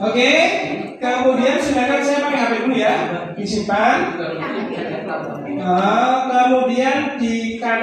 Oke, kemudian dulu ya, disimpan. Nah, kemudian di kanan